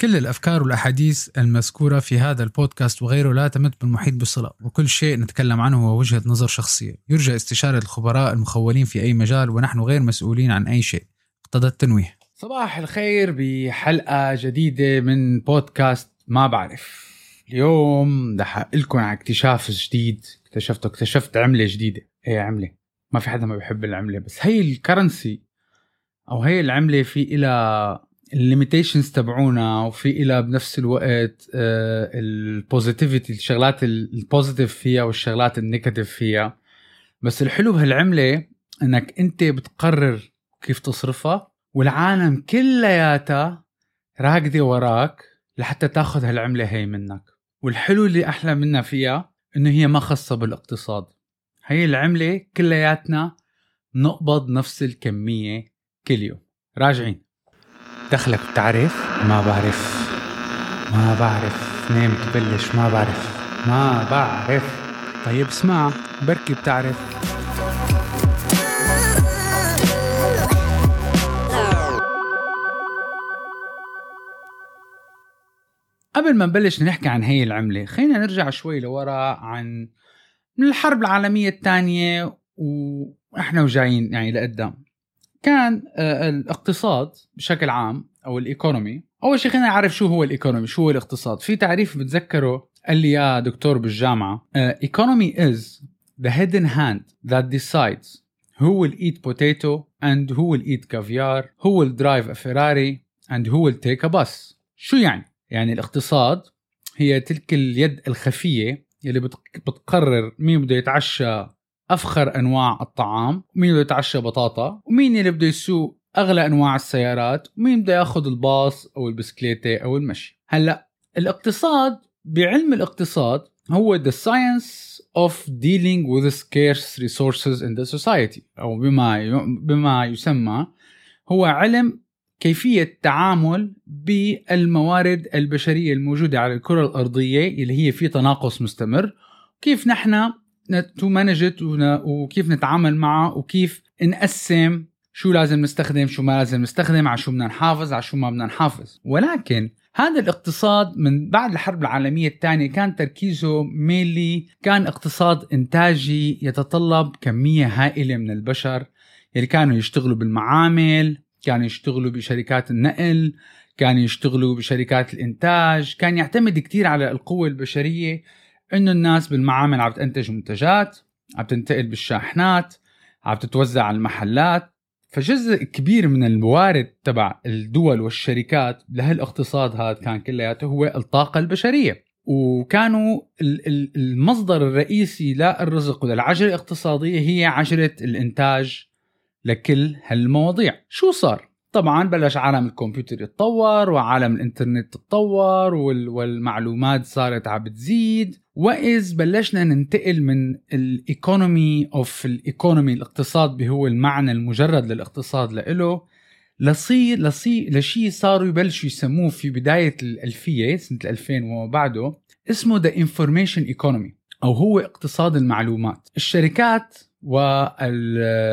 كل الأفكار والأحاديث المذكورة في هذا البودكاست وغيره لا تمت بالمحيط بصلة وكل شيء نتكلم عنه هو وجهة نظر شخصية. يرجى استشارة الخبراء المخولين في أي مجال ونحن غير مسؤولين عن أي شيء. اقتضى التنويه. صباح الخير بحلقة جديدة من بودكاست ما بعرف. اليوم رح لكم على اكتشاف جديد. اكتشفته اكتشفت عملة جديدة. هي عملة. ما في حدا ما بيحب العملة بس هي الكرنسي أو هي العملة في إلى ال limitations تبعونا وفي إلى بنفس الوقت ال positivity الشغلات ال positive فيها والشغلات ال negative فيها. بس الحلو بهالعملة إنك أنت بتقرر كيف تصرفها والعالم كلياتها راكدة وراك لحتى تاخذ هالعملة هي منك. والحلو اللي أحلى منها فيها إنه هي ما خاصة بالاقتصاد. هي العملة كلياتنا نقبض نفس الكمية كل يوم. راجعين. دخلك بتعرف؟ ما بعرف. ما بعرف. نام تبلش. ما بعرف. ما بعرف. طيب اسمع. بركي بتعرف. قبل ما نبلش نحكي عن هي العملة خلينا نرجع شوي لورا عن من الحرب العالمية الثانية وإحنا وجايين يعني لقدام. كان آه، الاقتصاد بشكل عام أو الإيكونومي. أول شيء خلينا نعرف شو هو الإيكونومي شو هو الاقتصاد. في تعريف بتذكره قال لي يا دكتور uh, economy is the hidden hand that decides who will eat potato and who will eat caviar who will drive a Ferrari and who will take a bus. شو يعني؟ يعني الاقتصاد هي تلك اليد الخفية يلي بتقرر مين بده يتعشى أفخر أنواع الطعام ومين بده يتعشى بطاطا ومين اللي بده يسوق أغلى أنواع السيارات ومين بده ياخذ الباص أو البسكليتة أو المشي. هلأ الاقتصاد بعلم الاقتصاد هو the science of dealing with scarce resources in the society. أو بما بما يسمى هو علم كيفية التعامل بالموارد البشرية الموجودة على الكرة الأرضية اللي هي في تناقص مستمر. كيف نحن to manage it وكيف نتعامل معه وكيف نقسم شو لازم نستخدم شو ما لازم نستخدم على شو بدنا نحافظ على شو ما بدنا نحافظ. ولكن هذا الاقتصاد من بعد الحرب العالمية الثانية كان تركيزه mainly كان اقتصاد إنتاجي يتطلب كمية هائلة من البشر. اللي كانوا يشتغلوا بالمعامل كانوا يشتغلوا بشركات النقل كانوا يشتغلوا بشركات الإنتاج. كان يعتمد كتير على القوة البشرية إنه الناس بالمعامل عم تنتج منتجات عم تنتقل بالشاحنات عم تتوزع على المحلات. فجزء كبير من الموارد تبع الدول والشركات لهالاقتصاد هذا كان كلياته هو الطاقة البشرية وكانوا المصدر الرئيسي للرزق وللعجلة الاقتصادية هي عجلة الإنتاج لكل هالمواضيع شو صار؟ طبعا بلش عالم الكمبيوتر يتطور وعالم الإنترنت تطور والمعلومات صارت عم بتزيد. واذ بلشنا ننتقل من ال economy of ال economy الاقتصاد هو المعنى المجرد للاقتصاد لإله لصير لصير لشيء صاروا يبلشوا يسموه في بداية الألفية سنة 2000 وما بعده اسمه the information economy أو هو اقتصاد المعلومات. الشركات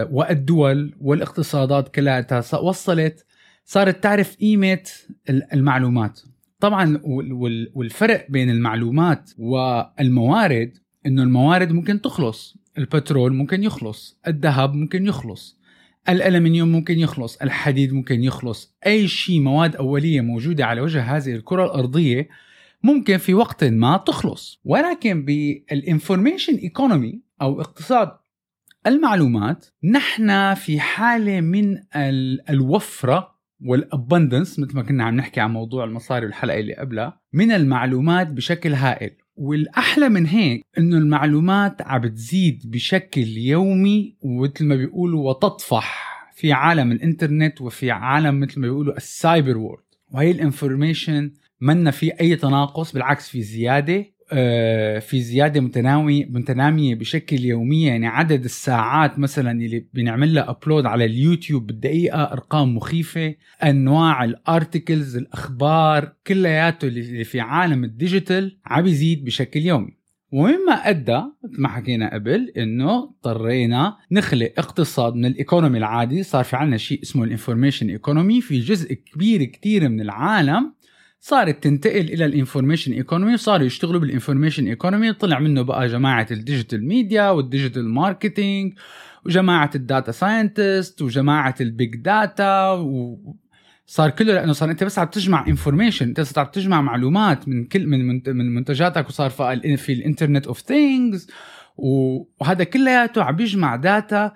والدول والاقتصادات كلها وصلت صارت تعرف قيمة المعلومات. طبعا والفرق بين المعلومات والموارد إنه الموارد ممكن تخلص البترول ممكن يخلص الذهب ممكن يخلص الألمنيوم ممكن يخلص الحديد ممكن يخلص. أي شيء مواد أولية موجودة على وجه هذه الكرة الأرضية ممكن في وقت ما تخلص. ولكن بالانفورميشن ايكونومي أو اقتصاد المعلومات نحن في حالة من الوفرة وال abundance مثل ما كنا عم نحكي عن موضوع المصاري والحلقة اللي قبلها من المعلومات بشكل هائل. والأحلى من هيك إنه المعلومات عم بتزيد بشكل يومي ومثل ما بيقولوا وتطفح في عالم الإنترنت وفي عالم مثل ما بيقولوا ال cyber world وهي ال information منا في أي تناقص بالعكس في زيادة. في زيادة متناوي متنامية بشكل يومي يعني عدد الساعات مثلا اللي بنعمل لها upload على اليوتيوب بالدقيقة أرقام مخيفة أنواع ال articles الأخبار كلياته اللي في عالم ال digital عم بيزيد بشكل يومي. ومما أدى مثل ما حكينا قبل إنه اضطرينا نخلق اقتصاد من ال economy العادي صار في عنا شيء اسمه ال information economy في جزء كبير كتير من العالم صارت تنتقل إلى ال information economy وصاروا يشتغلوا بال information economy. طلع منه بقى جماعة ال digital media وال digital marketing وجماعة ال data scientist وجماعة ال big data و صار كله لأنه صار أنت بس عم تجمع information أنت صرت عم تجمع معلومات من كل من من منتجاتك وصار في ال internet of things وهذا كلياته عم بيجمع data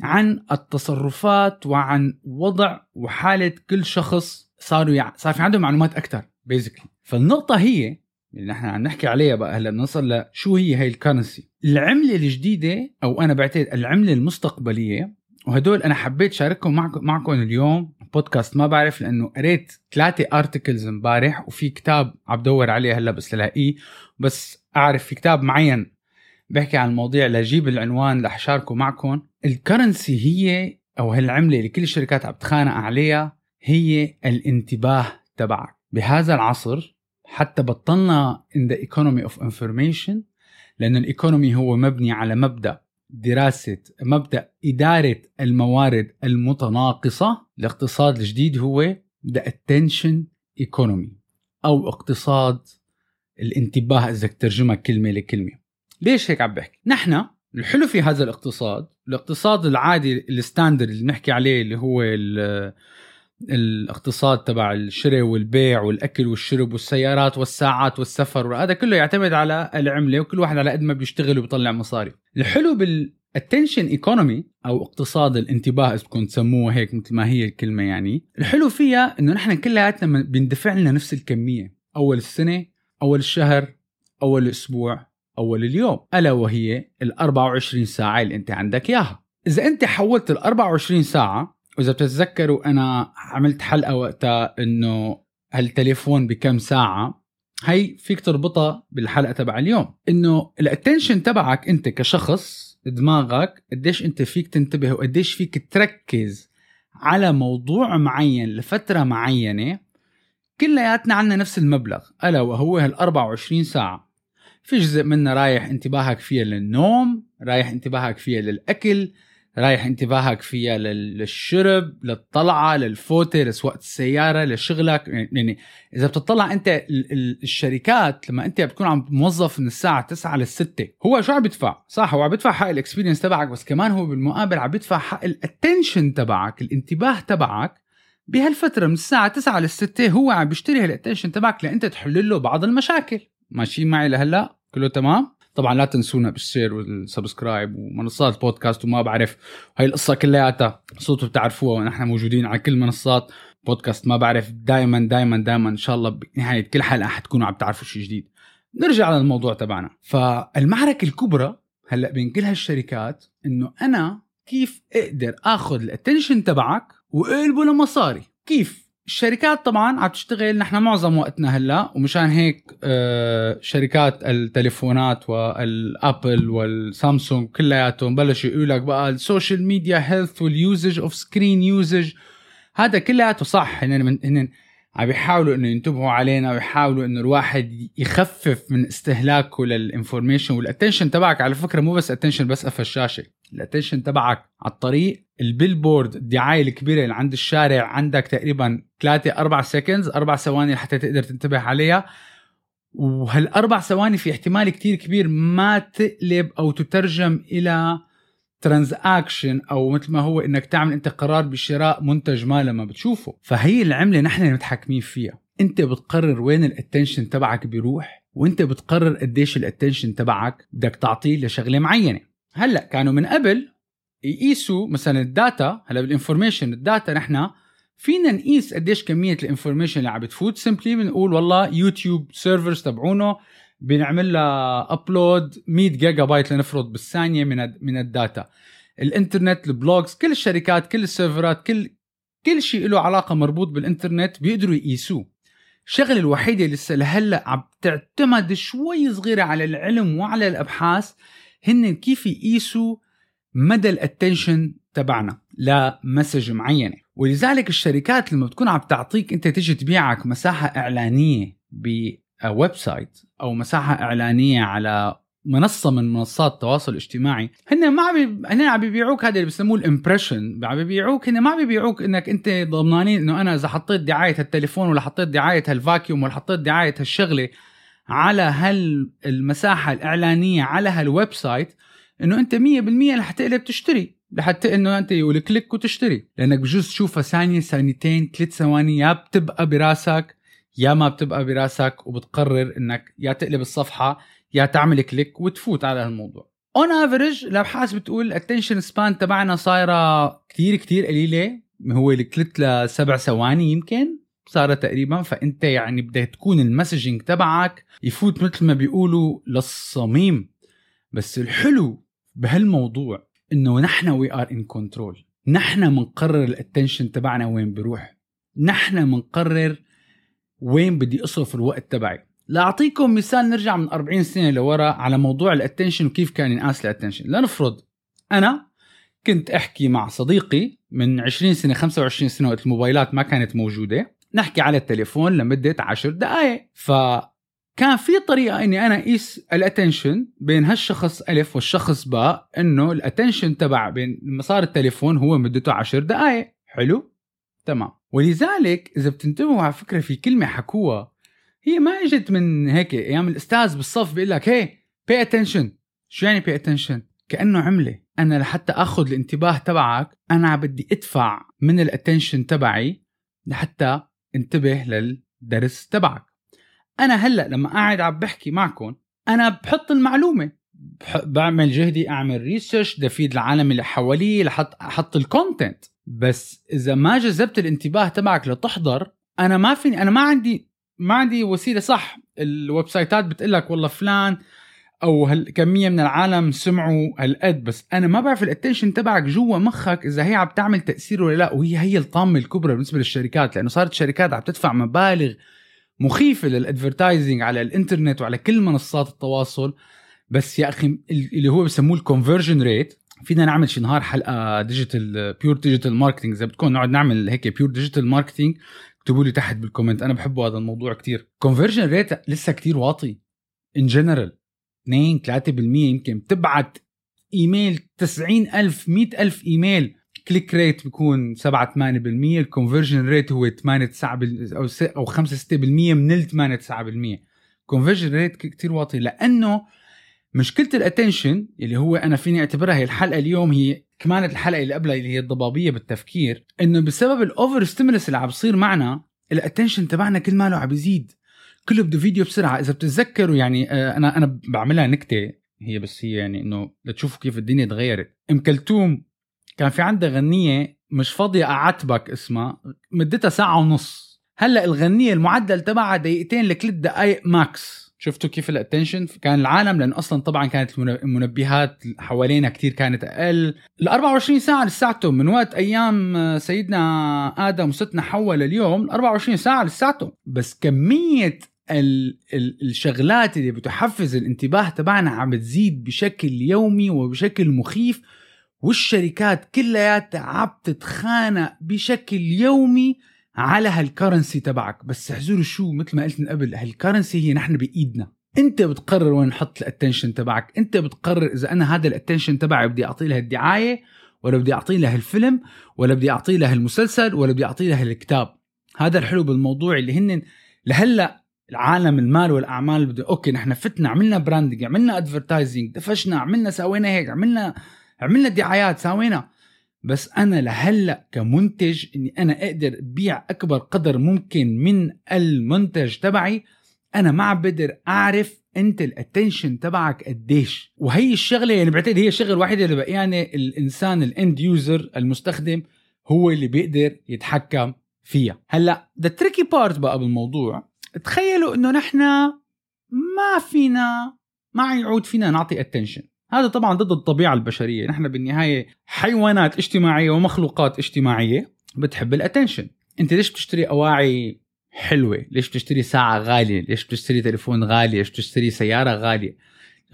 عن التصرفات وعن وضع وحالة كل شخص صاروا يع... صار في عندهم معلومات أكثر basically فالنقطة هي اللي نحن عم نحكي عليها بقى هلأ بنوصل لشو هي هي ال currency العملة الجديدة أو أنا بعتقد العملة المستقبلية وهدول أنا حبيت شاركهم معكم معكم اليوم بودكاست ما بعرف لأنه قريت ثلاثة articles امبارح وفي كتاب عم بدور عليه هلأ بس لاقيه بس أعرف في كتاب معين بحكي عن المواضيع لأجيب العنوان رح شاركه معكم. ال currency هي أو هالعملة اللي كل الشركات عم تخانق عليها هي الانتباه تبعك. بهذا العصر حتى بطلنا in the economy of information لأن الايكونومي هو مبني على مبدأ دراسة مبدأ إدارة الموارد المتناقصة. الاقتصاد الجديد هو the attention economy أو اقتصاد الانتباه إذا ترجمها كلمة لكلمة. ليش هيك عم بحكي؟ نحن الحلو في هذا الاقتصاد الاقتصاد العادي الستاندرد اللي بنحكي عليه اللي هو الاقتصاد تبع الشراء والبيع والأكل والشرب والسيارات والساعات والسفر وهذا كله يعتمد على العملة وكل واحد على قد ما بيشتغل وبيطلع مصاري. الحلو بالاتنشن ايكونومي أو اقتصاد الانتباه إذا بدكم تسموه هيك مثل ما هي الكلمة يعني الحلو فيها إنه نحن كلياتنا بيندفع لنا نفس الكمية. أول السنة أول الشهر أول الأسبوع أول اليوم. ألا وهي ال 24 ساعة اللي أنت عندك إياها. إذا أنت حولت ال 24 ساعة وإذا بتتذكروا أنا عملت حلقة وقتها إنه هالتليفون بكم ساعة؟ هي فيك تربطها بالحلقة تبع اليوم. إنه الاتنشن تبعك أنت كشخص دماغك قديش أنت فيك تنتبه وقديش فيك تركز على موضوع معين لفترة معينة كلياتنا عندنا نفس المبلغ. ألا وهو هال 24 ساعة. في جزء منها رايح انتباهك فيها للنوم رايح انتباهك فيها للأكل رايح انتباهك فيها للشرب للطلعة للفوتة لسواقة السيارة لشغلك يعني إذا بتطلع أنت الشركات لما أنت بتكون عم موظف من الساعة 9 لل 6 هو شو عم بيدفع؟ صح هو عم بيدفع حق ال experience تبعك بس كمان هو بالمقابل عم بيدفع حق ال attention تبعك الانتباه تبعك بهالفترة من الساعة 9 لل 6 هو عم بيشتري هال attention تبعك لأنت تحل له بعض المشاكل ماشيين معي لهلأ كله تمام؟ طبعا لا تنسونا بال share وال subscribe ومنصات بودكاست وما بعرف هاي القصة كلياتها صوته بتعرفوها ونحن موجودين على كل منصات بودكاست ما بعرف. دائما دائما دائما إن شاء الله بنهاية كل حلقة حتكونوا عم تعرفوا شيء جديد. نرجع للموضوع تبعنا. فالمعركة الكبرى هلأ بين كل هالشركات إنه أنا كيف أقدر آخذ ال attention تبعك واقلبه لمصاري؟ كيف؟ الشركات طبعا عم تشتغل نحن معظم وقتنا هلا ومشان هيك آه، شركات التليفونات وال Apple وال Samsung كلياتهم بلشوا يقولوا لك بقى ال social media health وال usage of screen usage هذا كلياته صح. هن هن عم بيحاولوا إنه ينتبهوا علينا ويحاولوا إنه الواحد يخفف من استهلاكه لل information وال attention تبعك. على فكرة مو بس attention بس قفل الشاشه ال attention تبعك على الطريق ال billboard الدعايه الكبيره اللي عند الشارع عندك تقريبا 3 4 seconds أربع ثواني لحتى تقدر تنتبه عليها. وهالأربع ثواني في احتمال كتير كبير ما تقلب أو تترجم إلى transaction أو مثل ما هو إنك تعمل أنت قرار بشراء منتج ما لما بتشوفه. فهي العملة نحن متحكمين فيها. أنت بتقرر وين ال attention تبعك بيروح وأنت بتقرر قديش ال attention تبعك بدك تعطيه لشغلة معينة. هلأ كانوا من قبل يقيسوا مثلا ال data هلا بال information ال data نحن فينا نقيس قديش كمية ال information اللي عم بتفوت. simply بنقول والله YouTube servers تبعونه بنعمل لها upload 100 جيجا بايت لنفرض بالثانية من من ال data. الإنترنت ال blogs كل الشركات كل السيرفرات كل كل شيء له علاقة مربوط بالإنترنت بيقدروا يقيسوه. الشغلة الوحيدة اللي لسه لهلأ عم تعتمد شوي صغيرة على العلم وعلى الأبحاث هن كيف يقيسوا مدى ال attention تبعنا ل message معينة. ولذلك الشركات لما بتكون عم تعطيك انت تيجي تبيعك مساحة إعلانية ب website أو مساحة إعلانية على منصة من منصات التواصل الاجتماعي هن ما عم هن عم بيبيعوك هذا اللي بسموه ال impression عم بيبيعوك هن ما عم بيبيعوك إنك أنت ضمنانين إنه أنا إذا حطيت دعاية التليفون ولا حطيت دعاية هال vacuum ولا حطيت دعاية هالشغلة على هالمساحه الإعلانية على هال website إنه أنت 100% رح تقلب تشتري. لحتى إنه أنت يقول click وتشتري. لأنك بجوز تشوفها ثانية ثانيتين ثلاث ثواني يا بتبقى براسك يا ما بتبقى براسك وبتقرر إنك يا تقلب الصفحة يا تعمل click وتفوت على هالموضوع. on average الأبحاث بتقول ال attention span تبعنا صايرة كتير كتير قليلة. هو الكلت لسبع ثواني يمكن صارت تقريبا. فأنت يعني بدها تكون ال messaging تبعك يفوت مثل ما بيقولوا للصميم. بس الحلو بهالموضوع إنه نحن we are in control نحن بنقرر ال attention تبعنا وين بيروح نحن بنقرر وين بدي أصرف الوقت تبعي. لأعطيكم مثال نرجع من 40 سنة لورا على موضوع ال attention وكيف كان ينقاس ال attention لنفرض أنا كنت أحكي مع صديقي من 20 سنة 25 سنة وقت الموبايلات ما كانت موجودة. نحكي على التليفون لمدة 10 دقائق ف كان في طريقة إني أنا أقيس ال attention بين هالشخص ألف والشخص باء إنه ال attention تبع بين مسار التليفون هو مدته 10 دقائق حلو؟ تمام. ولذلك إذا بتنتبهوا على فكرة في كلمة حكوها هي ما إجت من هيك أيام الأستاذ بالصف بيقول لك هي pay attention. شو يعني pay attention كأنه عملة. أنا لحتى آخذ الانتباه تبعك أنا بدي أدفع من ال attention تبعي لحتى انتبه للدرس تبعك. أنا هلأ لما قاعد عم بحكي معكم أنا بحط المعلومة. بعمل جهدي أعمل research تفيد العالم اللي حوالي لحط أحط ال content بس إذا ما جذبت الانتباه تبعك لتحضر أنا ما فيني أنا ما عندي ما عندي وسيلة. صح ال website ات بتقول لك والله فلان أو هالكميه من العالم سمعوا هالقد بس أنا ما بعرف ال attention تبعك جوا مخك إذا هي عم تعمل تأثير ولا لا. وهي هي الطامة الكبرى بالنسبة للشركات لأنه صارت الشركات عم تدفع مبالغ مخيفة لل advertising على الإنترنت وعلى كل منصات التواصل. بس يا أخي اللي هو بسموه ال conversion rate فينا نعمل شي نهار حلقة digital pure digital marketing إذا بدكم نقعد نعمل هيك pure digital marketing اكتبوا لي تحت بال comment أنا بحبه هذا الموضوع كتير. conversion rate لسه كتير واطي. in general 2 3% يمكن. بتبعت إيميل 90000 100000 إيميل. click rate بيكون 7 8% ال conversion rate هو 8 9 أو أو 5 6% من ال 8 9% conversion rate كثير واطي لأنه مشكلة ال attention اللي هو أنا فيني أعتبرها هي الحلقة اليوم هي كمان الحلقة اللي قبلها اللي هي الضبابية بالتفكير إنه بسبب ال over stimulus اللي عم بصير معنا ال attention تبعنا كل ماله عم بيزيد كله بده فيديو بسرعة. إذا بتتذكروا يعني آه، أنا أنا بعملها نكتة هي بس هي يعني إنه لتشوفوا كيف الدنيا تغيرت. أم كلثوم كان في عندها غنية مش فاضية أعاتبك اسمها مدتها ساعة ونص. هلأ الغنية المعدل تبعها دقيقتين لثلاث دقائق max. شفتوا كيف ال attention كان العالم لأن أصلا طبعا كانت المنبهات حوالينا كتير كانت أقل. ال 24 ساعة لساتهم من وقت أيام سيدنا آدم وستنا حواء لليوم ال 24 ساعة لساتهم بس كمية ال ال الشغلات اللي بتحفز الانتباه تبعنا عم بتزيد بشكل يومي وبشكل مخيف. والشركات كلياتها عم تتخانق بشكل يومي على هال currency تبعك. بس احزروا شو مثل ما قلت من قبل هال currency هي نحن بإيدنا. انت بتقرر وين نحط ال attention تبعك. انت بتقرر إذا أنا هذا ال attention تبعي بدي اعطي لها الدعاية ولا بدي اعطي لها الفيلم ولا بدي اعطي لها المسلسل ولا بدي اعطي لها الكتاب. هذا الحلو بالموضوع اللي هن لهلأ العالم المال والأعمال بده okay نحن فتنا عملنا branding عملنا advertising دفشنا عملنا سوينا هيك عملنا عملنا دعايات سوينا بس أنا لهلأ كمنتج إني أنا أقدر بيع أكبر قدر ممكن من المنتج تبعي أنا ما عم بقدر أعرف أنت ال attention تبعك قديش. وهي الشغلة يعني بعتقد هي الشغلة الوحيدة اللي بقيانه الإنسان ال end user المستخدم هو اللي بيقدر يتحكم فيها. هلأ the tricky part بقى بالموضوع تخيلوا إنه نحن ما فينا ما يعود فينا نعطي attention هذا طبعا ضد الطبيعة البشرية. نحن بالنهاية حيوانات اجتماعية ومخلوقات اجتماعية بتحب ال attention أنت ليش بتشتري أواعي حلوة؟ ليش بتشتري ساعة غالية؟ ليش بتشتري تليفون غالي؟ ليش بتشتري سيارة غالية؟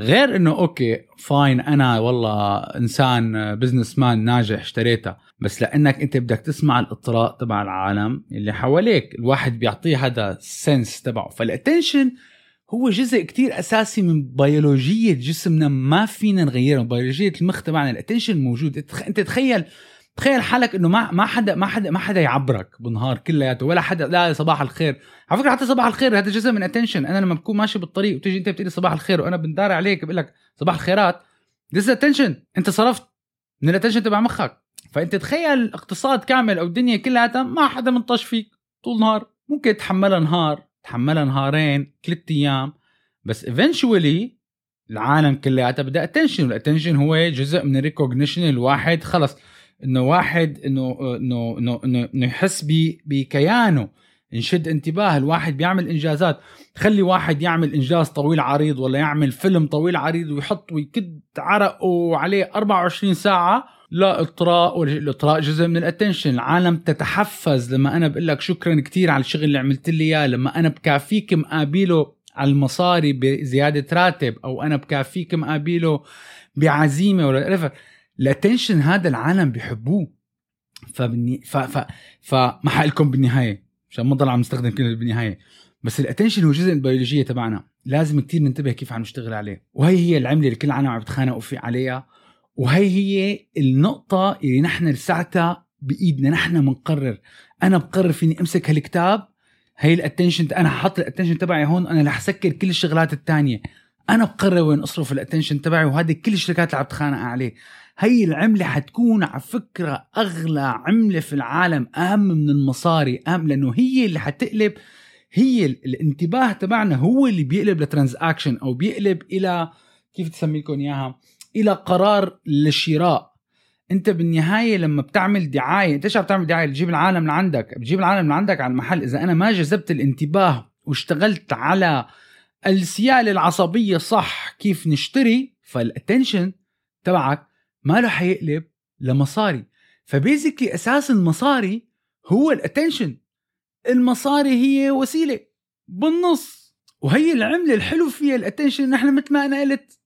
غير إنه okay fine أنا والله إنسان businessman ناجح اشتريتها. بس لأنك أنت بدك تسمع الإطراء تبع العالم اللي حواليك. الواحد بيعطيه هذا ال sense تبعه. فال attention هو جزء كتير أساسي من بيولوجية جسمنا ما فينا نغيره. بيولوجية المخ تبعنا ال attention موجود. انت تخيل تخيل حالك إنه ما ما حدا ما حدا ما حدا يعبرك بالنهار كلياته ولا حدا لا صباح الخير. على فكرة حتى صباح الخير هذا جزء من attention أنا لما بكون ماشي بالطريق وتيجي أنت بتقول صباح الخير وأنا بندار عليك بقول لك صباح الخير that's attention أنت صرفت من ال attention تبع مخك. فأنت تخيل اقتصاد كامل أو الدنيا كلها ما حدا منطش فيك طول نهار ممكن تحملها نهار. تحملها نهارين ثلاث أيام. بس eventually العالم كلياتها بدها attention وال attention هو جزء من ال recognition الواحد. خلص. إنه واحد إنه إنه إنه إنه يحس بكيانه. نشد انتباه. الواحد بيعمل إنجازات. خلي واحد يعمل إنجاز طويل عريض ولا يعمل فيلم طويل عريض ويحط ويكد عرقه عليه 24 ساعة. لا إطراء والاطراء جزء من ال attention العالم تتحفز لما أنا بقول لك شكرا كثير على الشغل اللي عملت لي إياه. لما أنا بكافيك مقابله على المصاري بزيادة راتب أو أنا بكافيك مقابله بعزيمة ولا ال attention هذا العالم بيحبوه. فبني ف ف فما حقلكم بالنهاية عشان ما ضل عم نستخدم كلمة بالنهاية. بس ال attention هو جزء من البيولوجية تبعنا. لازم كتير ننتبه كيف عم نشتغل عليه. وهي هي العملة اللي كل العالم عم بتخانقوا في عليها. وهي هي النقطة اللي نحن لساتها بإيدنا. نحن بنقرر أنا بقرر فيني أمسك هالكتاب. هي ال attention أنا حاطط ال attention تبعي هون. أنا رح سكر كل الشغلات الثانية أنا بقرر وين أصرف ال attention تبعي وهذه كل الشركات اللي عم تخانق عليه. هي العملة حتكون على فكرة أغلى عملة في العالم أهم من المصاري أهم لأنه هي اللي حتقلب هي الانتباه تبعنا هو اللي بيقلب ل transaction أو بيقلب إلى كيف تسمي لكم إياها؟ إلى قرار للشراء أنت بالنهاية لما بتعمل دعاية أنت إيش عم تعمل دعاية بتجيب العالم لعندك بتجيب العالم لعندك على المحل. إذا أنا ما جذبت الانتباه واشتغلت على السيالة العصبية صح كيف نشتري فال attention تبعك ما له حيقلب لمصاري. ف basically أساس المصاري هو ال attention المصاري هي وسيلة. بالنص. وهي العملة الحلو فيها ال attention نحن مثل ما أنا قلت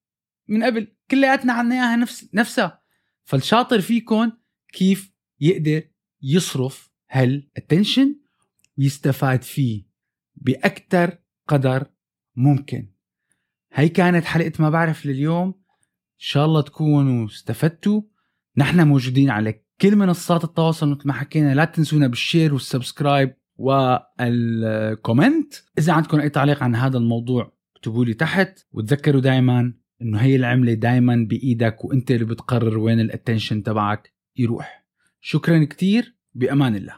من قبل. كلياتنا عنا إياها نفس نفسها. فالشاطر فيكم كيف يقدر يصرف هال attention ويستفاد فيه باكثر قدر ممكن. هي كانت حلقة ما بعرف لليوم. إن شاء الله تكونوا استفدتوا. نحن موجودين على كل منصات التواصل مثل ما حكينا. لا تنسونا بال share وال subscribe وال comment إذا عندكم أي تعليق عن هذا الموضوع اكتبوا لي تحت. وتذكروا دائما إنه هي العملة دائما بإيدك وإنت اللي بتقرر وين ال attention تبعك يروح. شكرا كتير بأمان الله.